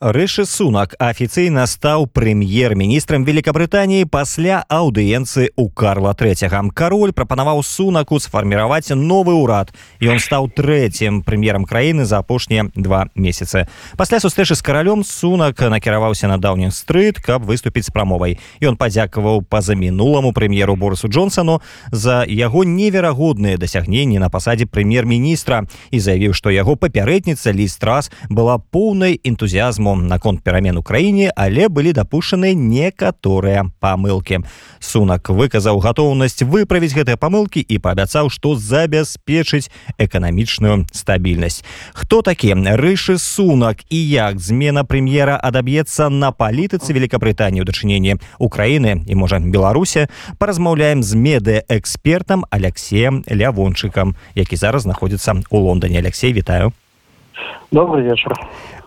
Рышы сунак афіцыйна стаў прэм'ер-міністрам Великабрытаніі пасля аўдыенцыі ў Карла III. Кароль прапанаваў сунаку сфарміраваць новы ўрад. Ён стаў трэцім прэм'ерам краіны за апошнія два месяцы. Пасля сустрэчы з каралём сунак накіраваўся на даўнім стрыт, каб выступіць з прамовай. Ён падзякаваў па-за мінуламу прэм'еру Борысу Джонсону за яго неверагодныя дасягненні на пасадзе прэм'ер-міністра і заявіў, што яго папярэдніца лістрас была поўнай энтузіазму рэферэндуму наконт перамен у краіне але былі дапушчаны некаторыя памылкі. Сунак выказаў гатоўнасць выправіць гэтыя памылкі і паабяцаў што забяспечыць эканамічную стабільнасць. Хто такі рышы сунак і як змена прэм'ера адаб'ецца на палітыцы великкабрытаніі ў дачыненні украіны і можа беларуся паразмаўляем з медыаэкспертам алексеем лявончыкам які зараз знаходзіцца у лондоне. Алексей вітаю добрый вечер.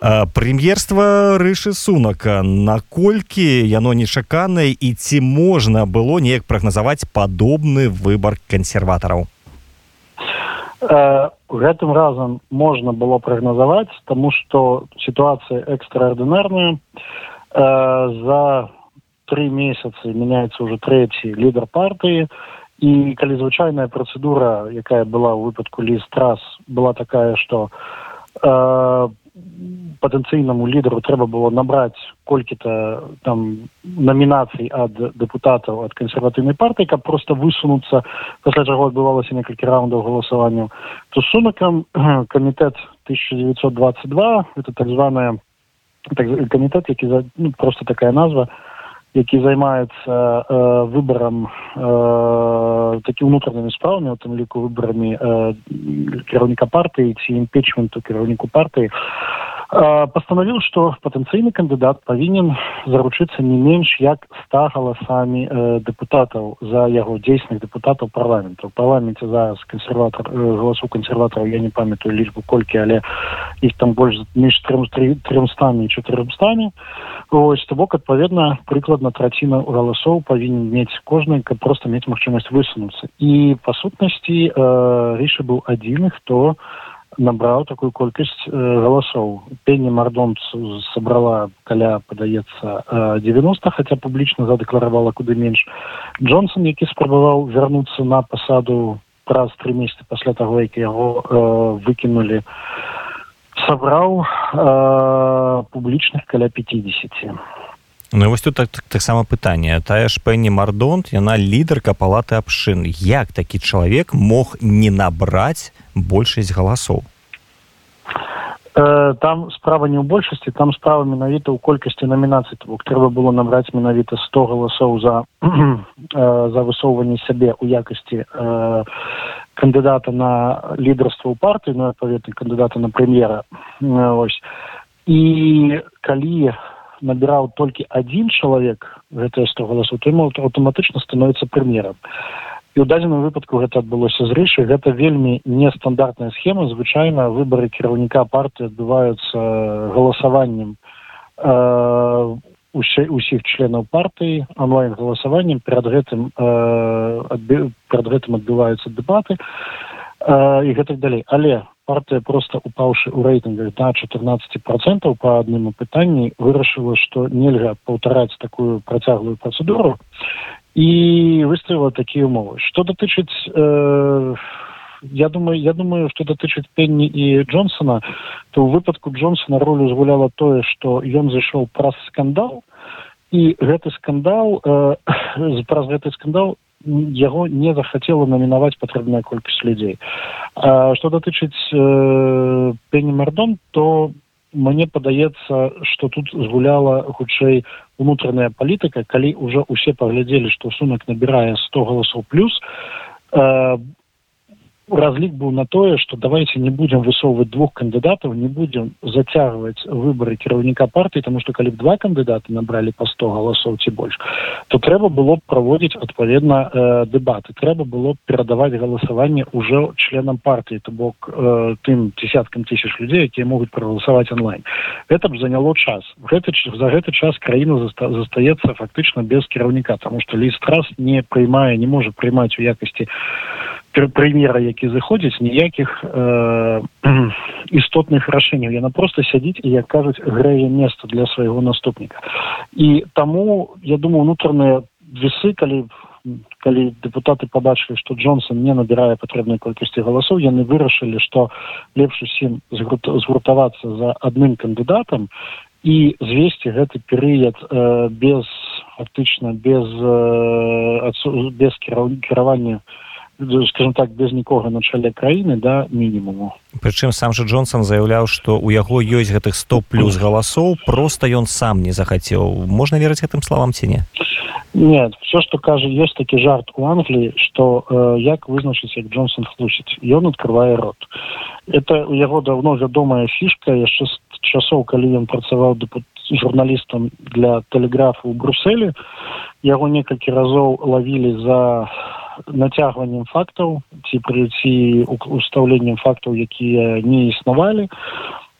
Прэм'ерства рышы сунака наколькі яно нечаканае і ці можна было неяк прагназаваць падобны выбар кансерватараў? Гэтым разам можна было прагназаваць тому что сітуацыя экстраардынарная. За три месяцы меняется уже трэці лідар партыі. І калі звычайная працэдура якая была ў выпадку ліст трас была такая что э, патэнцыйнаму лідару трэба было набраць колькі-то там намінацый ад дэпутатаў ад кансерватыўнай партыі каб просто высунуцца пасля чаго адбывалася некалькі раундаў галасаванняў то сунакам камітэт 1922 это так званая так, камітэт які ну, просто такая назва які займаецца э, выбарам э, такі ўнутранымі справамі у тым ліку выбарамі э, кіраўніка партыі ці імпечменту кіраўніку партыі пастанавіў што патэнцыйны кандыдат павінен заручыцца не менш як ста галасамі э, дэпутатаў за яго дзейсных дэпутатаў парламенту. Парламенце зараз кансерватор э, галасу кансерватараў я не памятаю лічбу колькі але іх там больш між трёмстамі чатырстамі ось то бок адпаведна прыкладна траціна галасоў павінен мець кожны каб просто мець магчымасць высунуцца. І па сутнасці э, ріша быў адзіны хто набраў такую колькасць э, галасоў. Пенні мардон сабрала каля падаецца девяносто хаця публічна задэкларавала куды менш. Джонсон які спрабаваў вярнуцца на пасаду праз тры месяцы пасля таго як яго э, выкінулі сабраў э, публічных каля пятидесяти. Ну, вось тут таксама так, так пытанне тая ж пенні мардонт яна лідарка палаты абшын як такі чалавек мог не набраць большасць галасоў там справа не ў большасці там справа менавіта ў колькасці намінацый бок трэба было набраць менавіта сто галасоў за э, за высоўванне сябе ў якасці э, кандыдата на лідарства ў партыі ну адпаведна кандыдата на прэм'ера ось. І калі набіраў толькі адзін чалавек гэтыя сто галасоў то аўтаматычна становіцца прэм'ерам і ў дадзеным выпадку гэта адбылося зрэчы гэта вельмі нестандартная схема. Звычайна выбары кіраўніка партыі адбываюцца галасаваннем э, усіх членаў партыі онлайн галасаваннем перад гэтым э, перад гэтым адбываюцца дэбаты э, і гэтак далей. Але партыя просто упаўшы ў рэйтынгах да четырнадцати процентаў по адным пытанні вырашыла што нельга паўтараць такую працяглую працэдуру і выставила такія умовы. Что датычыць э, я думаю я думаю что датычыць пенні і джонсона то ў выпадку джонсона ролю згуляла тое что ён зайшоў праз скандал і гэты скандал э, праз гэты скандал яго не захацела намінаваць патрэбная колькасць людзей что датычыць э, пенні мардон то мне падаецца что тут згуляла хутчэй унутраная палітыка калі уже усе паглядзелі что сумак набірае сто галасоў плюс э, разлік быў на тое что давайте не будем высоўваць двух кандыдатаў не будем зацягваць выборы кіраўніка партыі тому что калі б два кандыдаты набралі по 100 галасоў ці больш то трэба было б праводзіць адпаведна э, дэбаты трэба было б перадаваць галасаванне уже членам партыі то бок э, тым десяткам тысяч людзей якія могуць прагаласаваць онлайн. Это б заняло час. Гэты за гэты час краіна заста застаецца фактычна без кіраўніка тому что ліст раз не прыймае не можа прыймаць у якасці прэм'ера які зыходзіць ніякіх э, істотных рашэнняў. Яна просто сядзіць і як кажуць грэе месца для свайго наступніка. І таму я думаю унутраныя весы калі калі депутаты побачылі что джонсон не набірае патрэбнай колькасці галасоў яны вырашылі что лепш усім згуртавацца за адным кандыдатам і звесці гэты перыяд э, без фактычна без э, без кіравання скажем так без нікога на чале краіны да мінімуму. Прычым сам жа джонсон заяўляў што у яго ёсць гэтых 100 плюс галасоў просто ён сам не захацеў. Можна верыць гэтым словам ці не? Нет все что кажа ёсць такі жарт у англіі что э, як вызначыць як джонсон хлусіць. Ён открывае рот. Это у яго давно вядомая фішка. Яшчэ з часоў калі ён працаваў дэпут журналістам для тэлеграфу ў бруселі яго некалькі разоў лавілі за нацягваннем фактаў ці прыці устаўленнем фактаў якія не існавалі.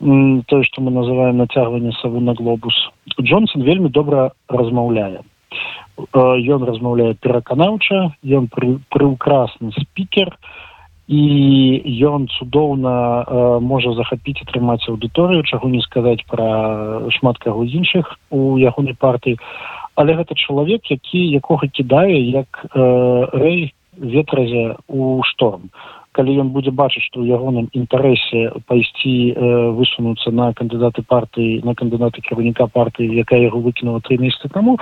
Тое што мы называем нацягванне саву на глобус. Джонсон вельмі добра размаўляе. Ён размаўляе пераканаўча ён прыўкрасны спікер і ён цудоўна э, можа захапіць атрымаць аўдыторыю чаго не сказаць пра шмат каго іншых у ягонай партыі але гэта чалавек які якога кідае як э, рэй ветразе у шторм. Калі ён будзе бачыць што ў ягоным інтарэсе пайсці э, высунуцца на кандыдаты партыі на кандыдаты кіраўніка партыі якая яго выкінула тры месяцы таму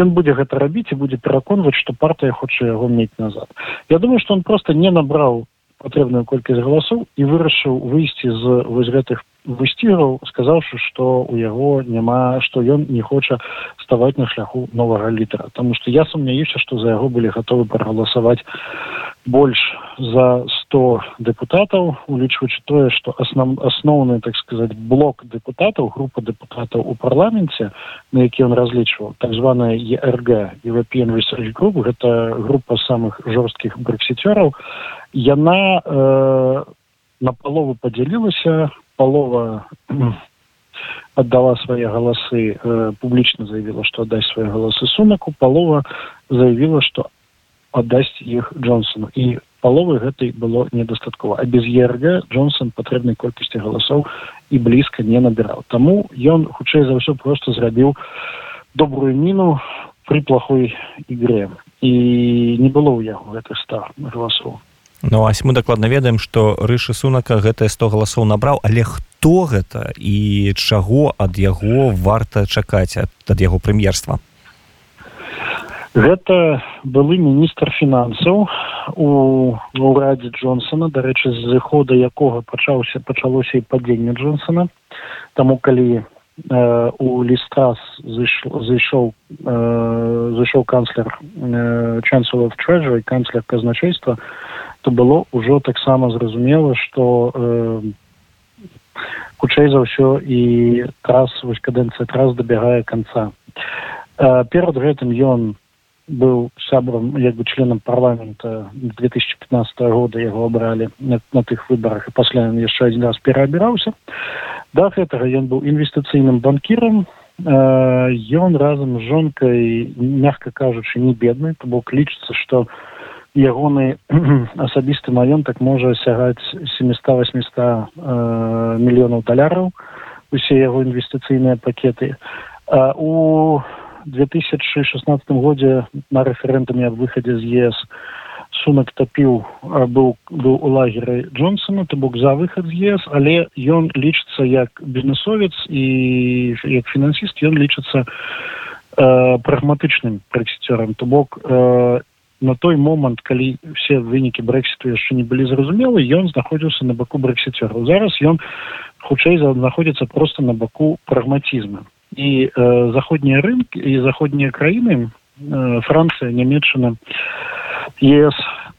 ён будзе гэта рабіць і будзе пераконваць што партыя хоча яго мець назад. Я думаю што он просто не набраў патрэбную колькасць галасоў і вырашыў выйсці з вось гэтых высцігаў сказаўшы што у яго няма што ён не хоча ставаць на шляху новага літара. Тому что я сумняюся што за яго былі гатовы прагаласаваць больш за 100 депутатаў улічваючы тое што аснов асноўны так сказать блок депутатаў група депутатаў у парламенце на які он разлічваў так званая ерг european research group гэта група самых жорсткіх брексіцёраў яна э, на палову подзялілася палова отдала свои галасы э, публічна заявила что отдать свои галасы сунаку палова заявила что отдасць іх джонсону. І паловы гэтай было недастаткова а без ерга джонсон патрэбнай колькасці галасоў і блізка не набіраў таму ён хутчэй за ўсё просто зрабіў добрую міну при плохой ігре і не было ў яго гэтых ста галасоў Ну ась мы дакладна ведаем што рышы сунака гэтыя 100 галасоў набраў але хто гэта і чаго ад яго варта чакаць ад, яго прэм'ерства? Гэта былы міністр фінансаў у ўрадзе джонсона дарэчы з зыхода якога пачаўся пачалося і падзенне джонсона. Таму калі э, у лістас зайшоў э, зайшоў канцлер э, чансулов treasury канцлер казначейства то было ўжо таксама зразумела что э, хутчэй за ўсё і трас вось кадэнцыя трас дабягае канца. Э, перад гэтым ён быў сябрам як бы членам парламента 2015 года яго абралі на, на тых выбарах і пасля ён яшчэ адзін раз пераабіраўся. Да гэтага ён быў інвестыцыйным банкірам. Ён э, разам з жонкай мягка кажучы не бедны то бок лічыцца што ягоны асабісты маёнтак можа сягаць 700 800 э, мільёнаў даляраў усе яго інвестыцыйныя пакеты. Э, у 2016 годзе на рэферэндуме аб выхадзе з ес сунак тапіў быў быў у лагеры джонсона то бок за выхад з ес але ён лічыцца як бізнесовец і як фінансіст ён лічыцца э, прагматычным прэксіцёрам. То бок э, на той момант калі все вынікі брэксіту яшчэ не былі зразумелы ён знаходзіўся на баку брэксіцёру зараз ён хутчэй знаходзіцца просто на баку прагматізма і э, заходнія рынкі і заходнія краіны э, францыя нямецчына ес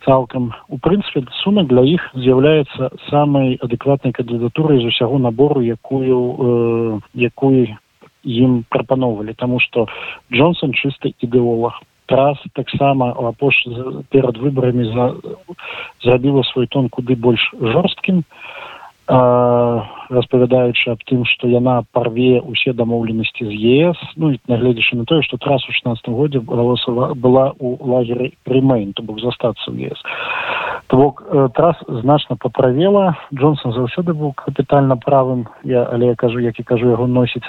цалкам. У прынцыпе сумак для іх з'яўляецца самай адэкватнай кандыдатурай з усяго набору якую э, якую ім прапаноўвалі. Таму што джонсон чысты ідэолог трас таксама апош перад выбарамі за зрабіла свой тон куды больш жорсткім распавядаючы аб тым што яна парве усе дамоўленасці з ес ну нагледзячы на тое што трас у шестнадцатом годзе галасова была у лагеры рымейн то бок застацца ў ес. То бок трас значна паправела. Джонсон заўсёды быў капітальна правым. Я але я кажу як і кажу яго носіць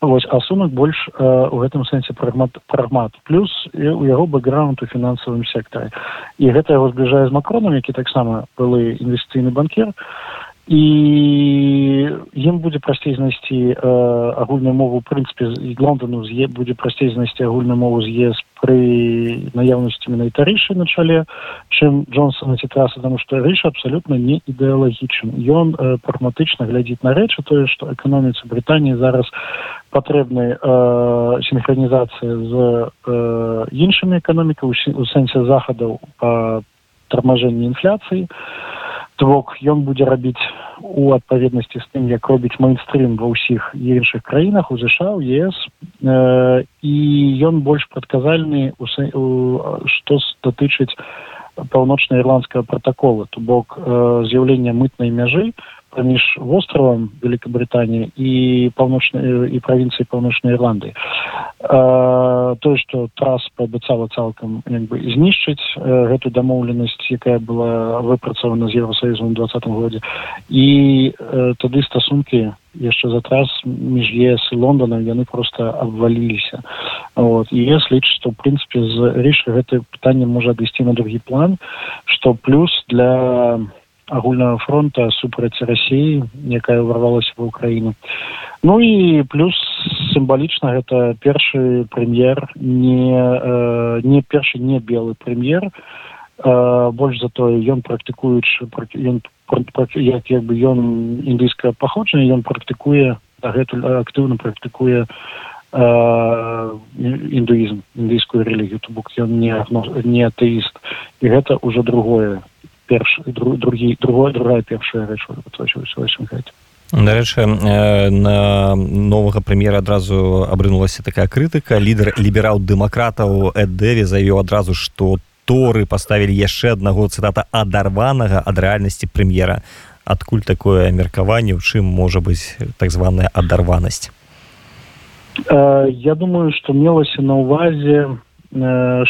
Вось, а сумак больш э, у гэтым сэнсе прагмат прагмат. Плюс у яго бэкграунд у фінансавым сектары. І гэта яго збліжае з макронам які таксама былы інвестыцыйны банкер і ім будзе прасцей знайсці э, агульную мову прынцыпе з лондону з будзе прасцей знайсці агульную мову з ес пры наяўнасці менавіта рышы на чале чым джонсона ці траса тому што рыша абсалютна не ідэалагічны ён э, прагматычна глядзіць на рэчы тое што эканоміцы брытаніі зараз патрэбны э, синхронізацыя з э, іншымі эканомікай у сэнсе захадаў па тармажэнні інфляцыі то бок ён будзе рабіць у адпаведнасці з тым як робіць мейнстрим ва ўсіх іншых краінах у ЗША у ЕС. Э, і ён больш прадказальны што датычыць паўночна-ірландскага протакола то бок э, з'яўлення мытнай мяжы паміж востравам великкабрытаніі і паўночнай і правінцыі паўночнай ірланды тое што трас паабяцала цалкам як бы знішчыць гэту дамоўленасць якая была выпрацавана з евросаюзам двадцатым годзе і э, тады стасункі яшчэ за трас між ес і лондонам яны просто абваліліся. Вот і ес лічыць што ў прынцыпе з рышы гэта пытанне можа адысці на другі план што плюс для агульнага фронта супраць рассіі якая ўварвалася в украіну ну і плюс сімвалічна гэта першы прэм'ер не э, не першы не белы прэм'ер. Э, больш за тое ён практыкуючы ён як як бы ён індыйскае паходжанне ён практыкуе дагэтуль актыўна практыкуе індуізм індыйскую рэлігію то бок ён не не атэіст. І гэта ўжо другое перш другі другое другая першая рэч Дарэчы на новага прэм'ера адразу абрынулася такая крытыка. Лідар ліберал-дэмакратаў эдэві заявіў адразу што торы паставілі яшчэ аднаго цытата адарванага ад рэальнасці прэм'ера. Адкуль такое меркаванне у чым можа быць так званая адарванасць? Я думаю што мелася на ўвазе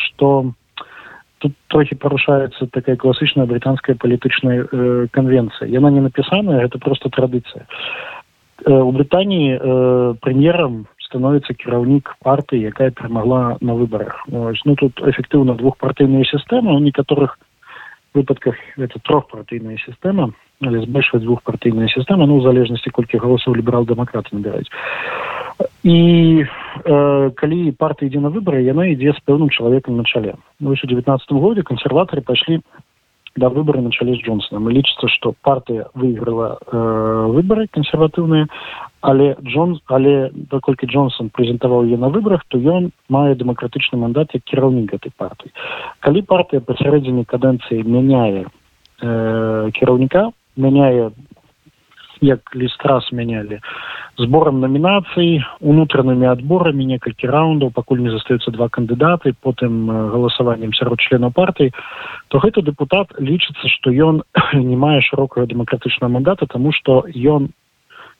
што тут трохі парушаецца такая класычная брытанская палітычная э, канвенцыя. Яна не напісаная это просто традыцыя. Э, у брытаніі э, прэм'ерам становіцца кіраўнік партыі якая перамагла на выбарах. Ну тут эфектыўна двухпартыйная сістэма. У некаторых выпадках это трохпартыйная сістэма але збольшваць двухпартыйная сістэма ну у залежнасці колькі галосаў ліберал-дэмакраты набіраюць і э, калі партыя ідзе на выбары яна ідзе з пэўным чалавекам на чале ну, у девятнадцатым годзе кансерватары пайшлі да выборы на чале з джонсоном. І лічыцца што партыя выйграла э, выборы кансерватыўныя але джон але даколькі джонсон прэзентаваў яе на выборах то ён мае дэмакратычны мандат як кіраўнік гэтай партыі калі партыя пасярэдзіне кадэнцыі мяняе э, кіраўніка мяняе як ліст раз мянялі зборам намінацый унутранымі адборамі некалькі раундаў пакуль не застаюцца два кандыдаты потым галасаваннем сярод членаў партыі то гэты депутат лічыцца што ён не мае шырокага дэмакратычнага мандата тому что ён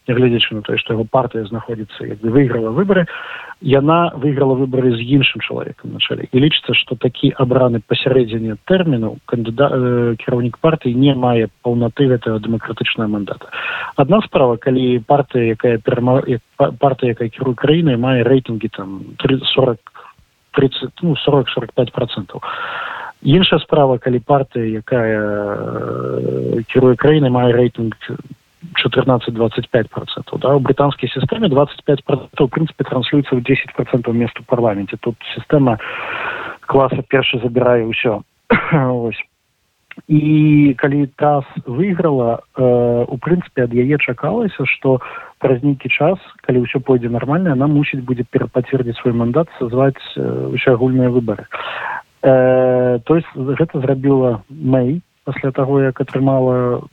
нягледзячы на тое што яго партыя знаходзіцца як бы выйграла выборы яна выйграла выборы з іншым чалавекам на чале. І лічыцца што такі абраны пасярэдзіне тэрміну кандыда э, кіраўнік партыі не мае паўнаты гэтага дэмакратычнага мандата. Адна справа калі партыя якая перама партыя якая кіруе краінай мае рэйтынгі там 30 30 ну 40 45 процентов іншая справа калі партыя якая э, кіруе краінай мае рэйтынг 14-25 процентов да? У британской системе 25 процентов в принципе транслируется в 10 процентов мест в парламенте. Тут система класса перший забираю все і калі таз выйграла э, у прынцыпе ад яе чакалася што праз нейкі час калі ўсё пойдзе нармальна она мусіць будзе перапацвердзіць свой мандат сазваць э, ўсё агульныя выбары э, то есть гэта зрабіла мэй пасля таго як атрымала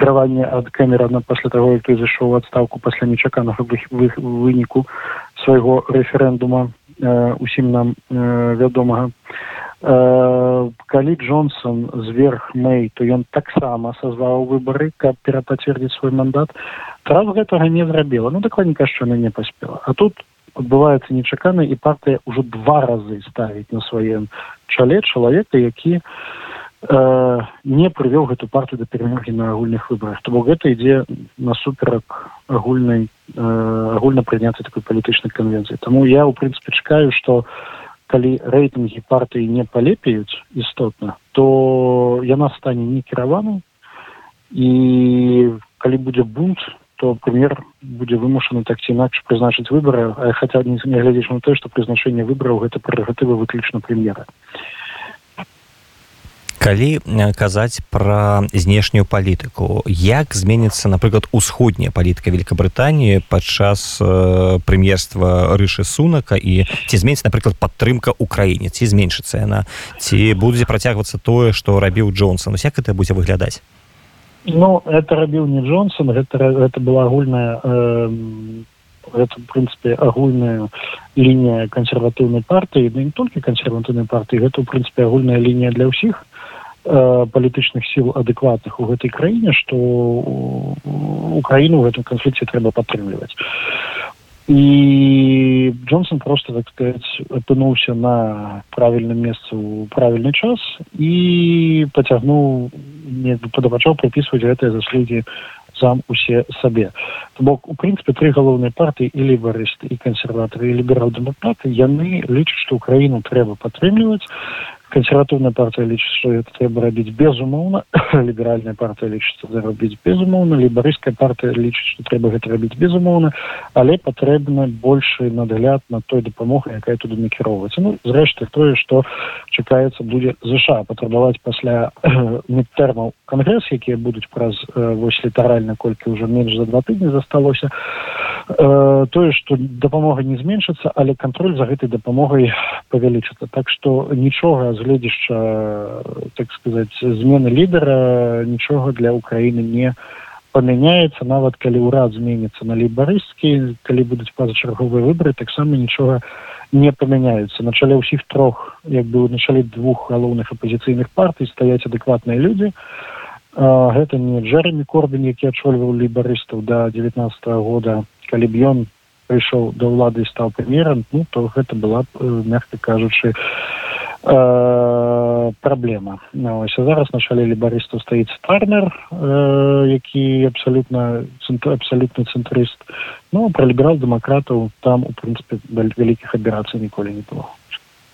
кіраванне ад кэмерана пасля таго як той зайшоў адстаўку пасля нечаканага выніку свайго рэферэндума э, усім нам э, вядомага э, калі джонсон зверх мэй то ён таксама сазваў выбары каб перапацвердзіць свой мандат. Раз гэтага не зрабіла ну дакладненька що она не паспела а тут адбываецца нечакана і партыя ўжо два разы ставіць на сваем чале чалавека які э, не прывёў гэту партыю да перамогі на агульных выбарах. То бок гэта ідзе насуперак агульнай э, агульна прыняцца такой палітычнай канвенцыі. Таму я ў прынцыпе чакаю што калі рэйтынгі партыі не палепеюць істотна то яна стане не кіраванай і калі будзе бунт то прэм'ер будзе вымушаны так ці інакш прызначыць выбары. Хаця не глядзеч на тое што прызначэнне выбраў гэта прэрагатывы выключна прэм'ера калі казаць пра знешнюю палітыку як зменіцца напрыклад усходняя палітыка великкабрытаніі падчас э, прэм'ерства рышы сунака? І ці зменіць напрыклад падтрымка ўкраіне ці зменшыцца яна ці будзе працягвацца тое што рабіў джонсон? Як это будзе выглядаць Ну это рабіў не Джонсон гэта гэта была агульная э, это в прынцыпе агульная лінія кансерватыўнай партыі да не толькі кансерватыўнай партыі гэта ў прынцыпе агульная лінія для ўсіх э, палітычных сіл адэкватных у гэтай краіне што украіну ў гэтым канфлікце трэба падтрымліваць. І Джонсон просто так сказать апынуўся на правільным месцы ў правільны час і пацягнуў не падабачаў прыпісваць гэтыя заслугі сам усе сабе. Бок у прынцыпе тры галоўныя партыі і лібарысты і кансерватары і ліберал-дэмакраты яны лічаць што ўкраіну трэба падтрымліваць консерватыўная партия лічыць что это трэба рабіць безумоўна ліберальная партия лічыцца зарабіць безумоўна лібарыйская партия лічыць что трэба гэта рабіць безумоўна але патрэбна больше нагляд на той дапамогай якая туды накіроўваецца ну зрэшты тое что чакаецца будзе ЗША патрабаваць пасля медтэрмаў кангрэс якія будуць праз вось літаральна колькі ўжо менш за два тыдні засталося. э, тое что дапамога не зменшыцца але кантроль за гэтай дапамогай павялічыцца так что нічога з гледзяшча так сказать змены лідара нічога для украіны не памяняецца нават калі ўрад зменіцца на лібарысцкі калі будуць пазачарговыя выборы таксама нічога не памяняюцца на чале ўсіх трох як бы на чале двух галоўных апозіцыйных партый стаяць адэкватныя людзі. Гэта не джеремі корбін які адчольваў лібарыстаў до девятнадцатого года калі б ён прыйшоў да ўлады і стаў прэм'ерам ну то гэта была б мягка кажучы э, праблема. Ось зараз начале лібарыстаў стаіць фармер э, які абсалютна абсалютны цэнтрыст. Ну пра ліберал-дэмакратаў там у прынцыпе вялікіх аберацый ніколі не было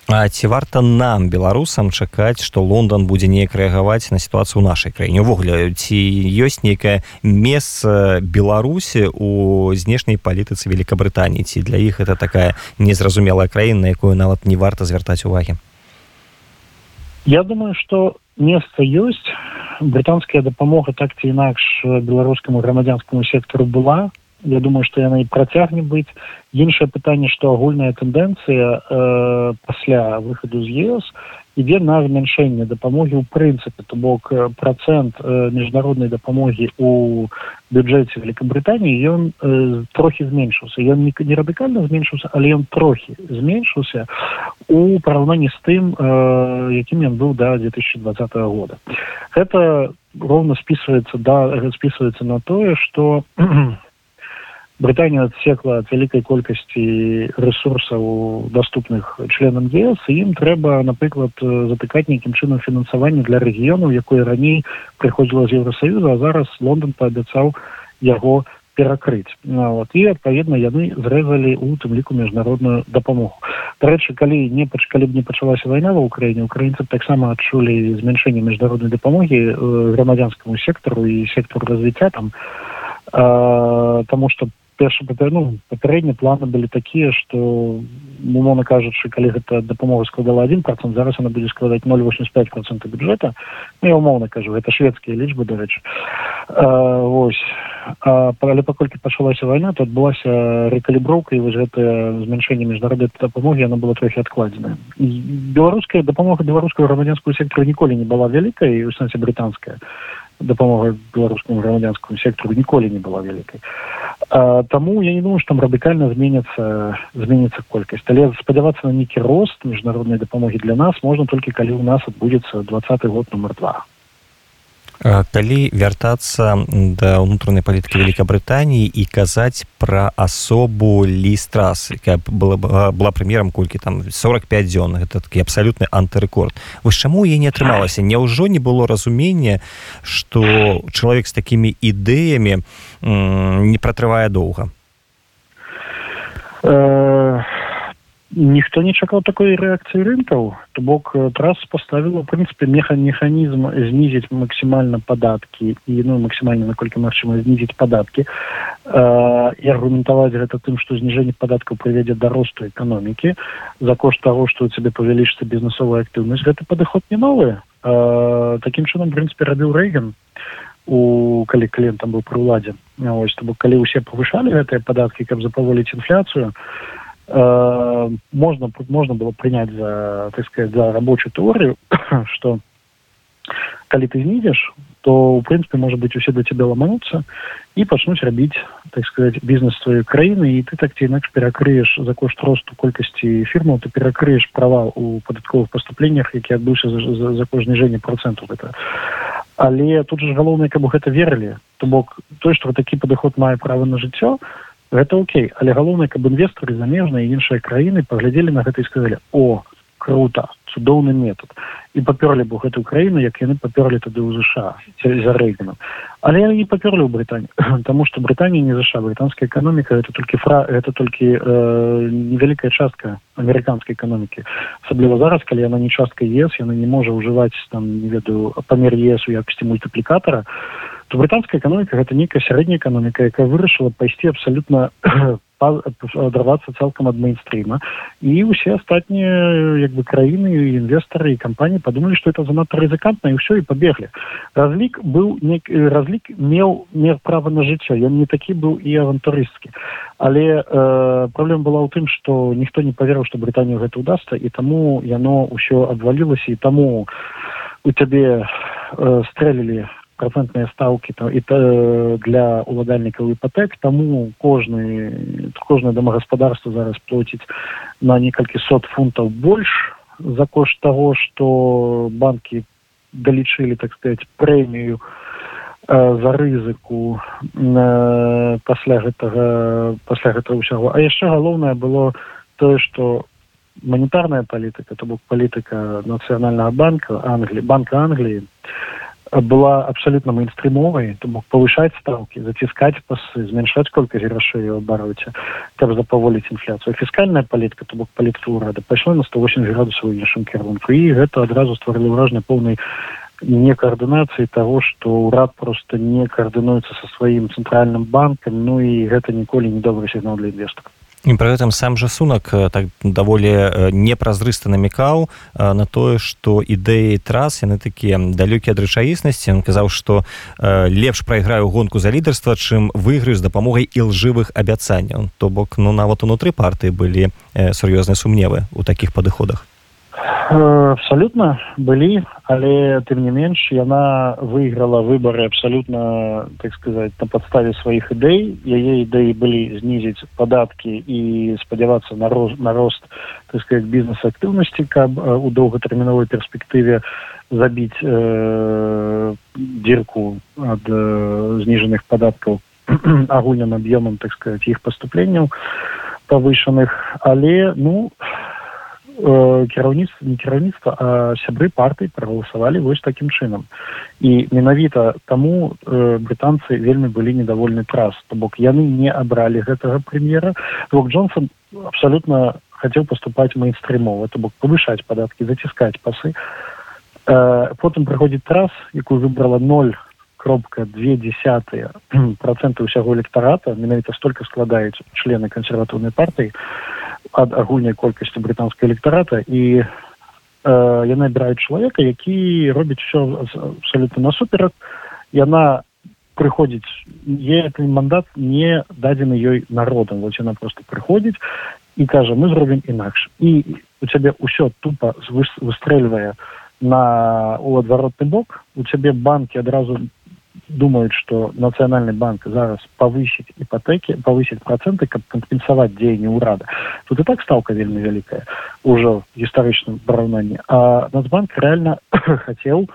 А ці варта нам беларусам чакаць што Лондон будзе неяк рэагаваць на сітуацыю ў нашай краіне? Увогуле ці ёсць нейкае месца беларусі у знешняй палітыцы великкабрытаніі ці для іх это такая незразумелая краіна на якую нават не варта звяртаць увагі? Я думаю что месца ёсць. Брытанская дапамога так ці інакш беларускаму грамадзянскаму сектару была я думаю что яна і працягне быць. Іншае пытанне что агульная тэндэнцыя э, пасля выхаду з ес ідзе на змяншэнне дапамогі ў прынцыпе. То бок процент э, міжнароднай дапамогі у бюджэце великкабрытаніі ён э, трохі зменшыўся. Ён не, не радыкальна зменшыўся але ён трохі зменшыўся у параўнанні з тым э, якім ён быў да 2020 года. Гэта роўна списывается да списывается на тое что Брытанія адсекла ад вялікай колькасці ресурсаў доступных членам і ім трэба напрыклад затыкаць нейкім чынам фінансавання для рэгіёнаў якое раней прыходзіла з еўросаюза а зараз лондон паабяцаў яго перакрыць ну, вот, і адпаведна яны зрэзалі у тым ліку міжнародную дапамогу. Дарэчы калі не пач калі б не пачалася вайна ва ўкраіне украінцы таксама адчулі змяншэнне міжнароднай дапамогі э, грамадзянскаму сектару і сектару развіцця там. Э, таму што першы ну папярэдні планы былі такія что умоўно кажучы калі гэта дапамога складала один процент зараз она будзе складаць 085 процента бюджета ну, я умоўно кажу это шведскія лічбы дарэчы ось але паколькі пачалася вайна то адбылася рэкаліброўка і вось гэтае змяншэнне міжнароднай дапамогі она была трохі адкладзеная беларуская дапамога беларускую грамадзянскую сектару ніколі не была вялікай у сэнсе брытанская дапамога беларускаму грамадзянскому сектору ніколі не была вялікай. Таму я не думаю что там радыкальна зменится зменится колькасць. Але спадзявацца на нейкі рост міжнароднай дапамогі для нас можна толькі калі у нас адбудзецца двадцатый год номер два калі вяртацца да ўнутранай палітыкі Вкабрытаніі і казаць пра асобу лістрас якая была была прэм'ерам колькі там 45 дзён. Гэта такі абсалютны антырэкорд. Вось чаму я не атрымалася? Няўжо не было разумення што чалавек з такімі ідэямі не пратрывае доўга? Э, ніхто не чакаў такой рэакцыі рынкаў то бок трас паставіла в прынцыпе меха механізм знізіць максімальна падаткі і ну максімальна наколькі магчыма знізіць падаткі і аргументаваць гэта тым што зніжэнне падаткаў прывядзе да росту эканомікі за кошт таго што у цябе павялічыцца бізнесовая актыўнасць гэты падыход не новы такім чынам прынцыпе рабіў рэйген у калі кліентам быў пры ўладзе ось то бок калі ўсе павышалі гэтыя падаткі каб запаволіць інфляцыю Э, можно можно было принять за так сказать за рабочую теорию что калі ты знізеш то у прынцыпе может быть усе до тебя ламануцца і пачнуць рабіць так сказать бізнес сваёй краіны і ты так ці інакш перакрыеш за кошт росту колькасці фірмаў ты перакрыеш права у падатковых паступленнях які адбыўся за, за, за кожь ніжэнне проценту гэта але тут же галоўнае каб гэта верылі то бок той што такі падыход мае права на жыццё то гэта окей але галоўнае каб інвесторы замежныя іншыя краіны паглядзелі на гэта і сказалі о круто цудоўны метод і папёрлі бы гэтую краіну як яны папёрлі тады ў ЗША за рэйгану але яны не папёрлі ў брытані таму што брытанія не заша брытанская эканоміка это толькі фра это толькі э, невялікая частка амерыканскай эканомікі. Асабліва зараз калі яна не частка ес яна не можа ўжываць там не ведаю памер есу якасці мультыплікатара то то брытанская эканоміка гэта нейкая сярэдняя эканоміка якая вырашыла пайсці абсалютна адрывацца цалкам ад мейнстрыма і ўсе астатнія як бы краіны інвестары і кампаніі падумалі што это занадта рызыкантна і ўсё і пабеглі разлік быў не разлік меў мер права на жыццё ён не такі быў і авантурысткі але э, праблема была ў тым што ніхто не паверыў што брытанію гэта ўдасца і таму яно ўсё абвалілася і таму у цябе э, стрэлілі процентныя стаўкі то і то для уладальнікаў іпатэк таму кожны кожнае домагаспадарство зараз плоціць на некалькі сот фунтаў больш за кошт таго што банкі далічылі так сказать прэмію э, за рызыку э, пасля гэтага пасля гэтага ўсяго. А яшчэ галоўнае было тое што манетарная палітыка то бок палітыка нацыянальнага банка англі банка англіі была абсолютно мейнстрімовай то мог повышать ставки заціскать пасы змяншаць колькасць грашэй абароце каб запаволіць інфляцыю фіскальная палітка то бок палітка ўрада пайшла на сто восемь градусаў іншым кірунку і гэта адразу стварыла ўражанне поўнай не коаардынацыі того что ўрад просто не коаардынуецца со сваім цэнтральным банкам ну і гэта ніколі не добрый сігнал для інвестора і пры гэтым сам жа сунак так даволі непразрыста намікаў на тое што ідэі трас яны такія далёкія ад рэчаіснасці он казаў што лепш прайграю гонку за лідарства чым выйграю з дапамогай ілжывых абяцанняў то бок ну нават унутры партыі былі сур'ёзныя сумневы у такіх падыходах абсолютно былі але тым не менш яна выйграла выборы абсолютно так сказать на подставе сваіх ідэй яе ідэі былі знізіць падаткі і спадзявацца на рост на рост так сказать бізнес актыўнасці каб у доўгатэрміновой перспектыве забіць э, дзірку ад э, зніжаных падаткаў агульным аб'ёмам так сказать іх паступленняў павышаных. Але ну кіраўніцтва не кіраўніцтва а сябры партыі прагаласавалі вось такім чынам. І менавіта таму э, брытанцы вельмі былі недовольны трас то бок яны не абралі гэтага прэм'ера. Бок джонсон абсалютна хацеў паступаць мейнстрымова то бок павышаць падаткі заціскаць пасы. Э, потым прыходзіць трас якую выбрала ноль кропка две десятые проценты ўсяго электарата менавіта столько складаюць члены кансерватыўнай партыі ад агульнай колькасці брытанскага электарата і э, яны абіраюць чалавека які робіць все абсолютно насуперак. Яна прыходзіць гэты мандат не дадзены ёй народам. Вось яна просто прыходзіць і кажа мы зробім інакш і у цябе ўсё тупо выстрэльвае на у адваротны бок у цябе банки адразу думают что нацыянальны банк зараз повысить ипотеки повысить проценты каб кампенсаваць дзеянне ўрада тут и так ставка вельмі вялікая уже гістарычным параўнанні а нацбанк реально хотел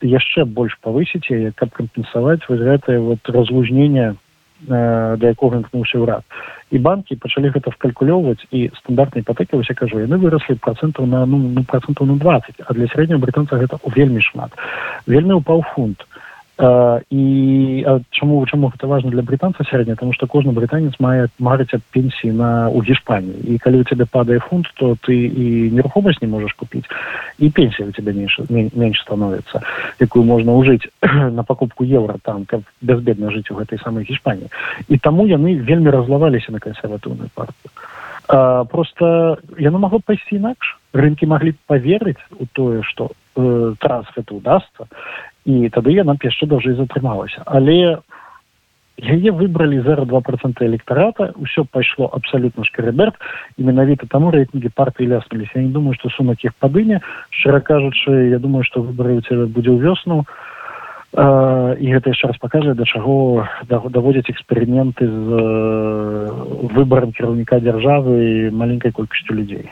яшчэ больш повысить яе каб кампенсаваць вось гэтае вот разлужнение Э, да якога імкнуўся ўрад і банкі пачалі гэта вкалькулёўваць і стандартнай іпотэкі вось я кажу яны выраслі процентаў на ну, ну процентаў на двадцать а для сярэдняго брытанца гэта вельмі шмат. Вельмі упаў фунт і чаму чаму гэта важно для брытанца сярэдня тому что кожны брытанец мае марыць ад пенсіі на у гішпаніі і калі у цябе падае фунт то ты і нерухомасць не можаш купіць і пенсія у тебя менш менш становіцца якую можна ўжыць на пакупку еўра там каб бязбедна жыць у гэтай самай гішпаніі і таму яны вельмі разлаваліся на кансерватыўную партию. А, просто яно магло пайсці інакш рынкі маглі поверыць у тое что э, транс гэта удастся і тады яна яшчэ даўжэй затрымалася. Але яе выбралі зера два процента электарата ўсё пайшло абсалютна шкарыберт і менавіта таму рэйтынгі партыі ляснуліся я не думаю што сумак іх падыне шчыра кажучы я думаю што выбары у цябе будзе ў вёсну. Uh, і гэта яшчэ раз пакажа да чаго даводзяць эксперыменты з uh, выбарам кіраўніка дзяржавы маленькай колькасцю людзей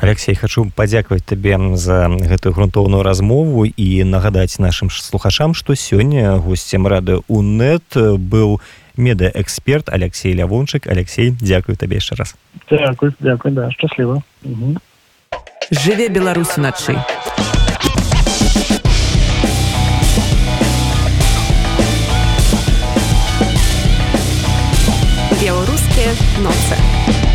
Алексей хочу падзякаваць табе за гэтую грунтоўную размову і нагадаць нашим слухачам што сёння госцем рады унет быў медаэксперт Алексей лявончык. Алексей дзякую табе яшчэ раз. Дзякуй, дзякуй, да, шчасліва. Жыве Беларусь начай беларускія ноцы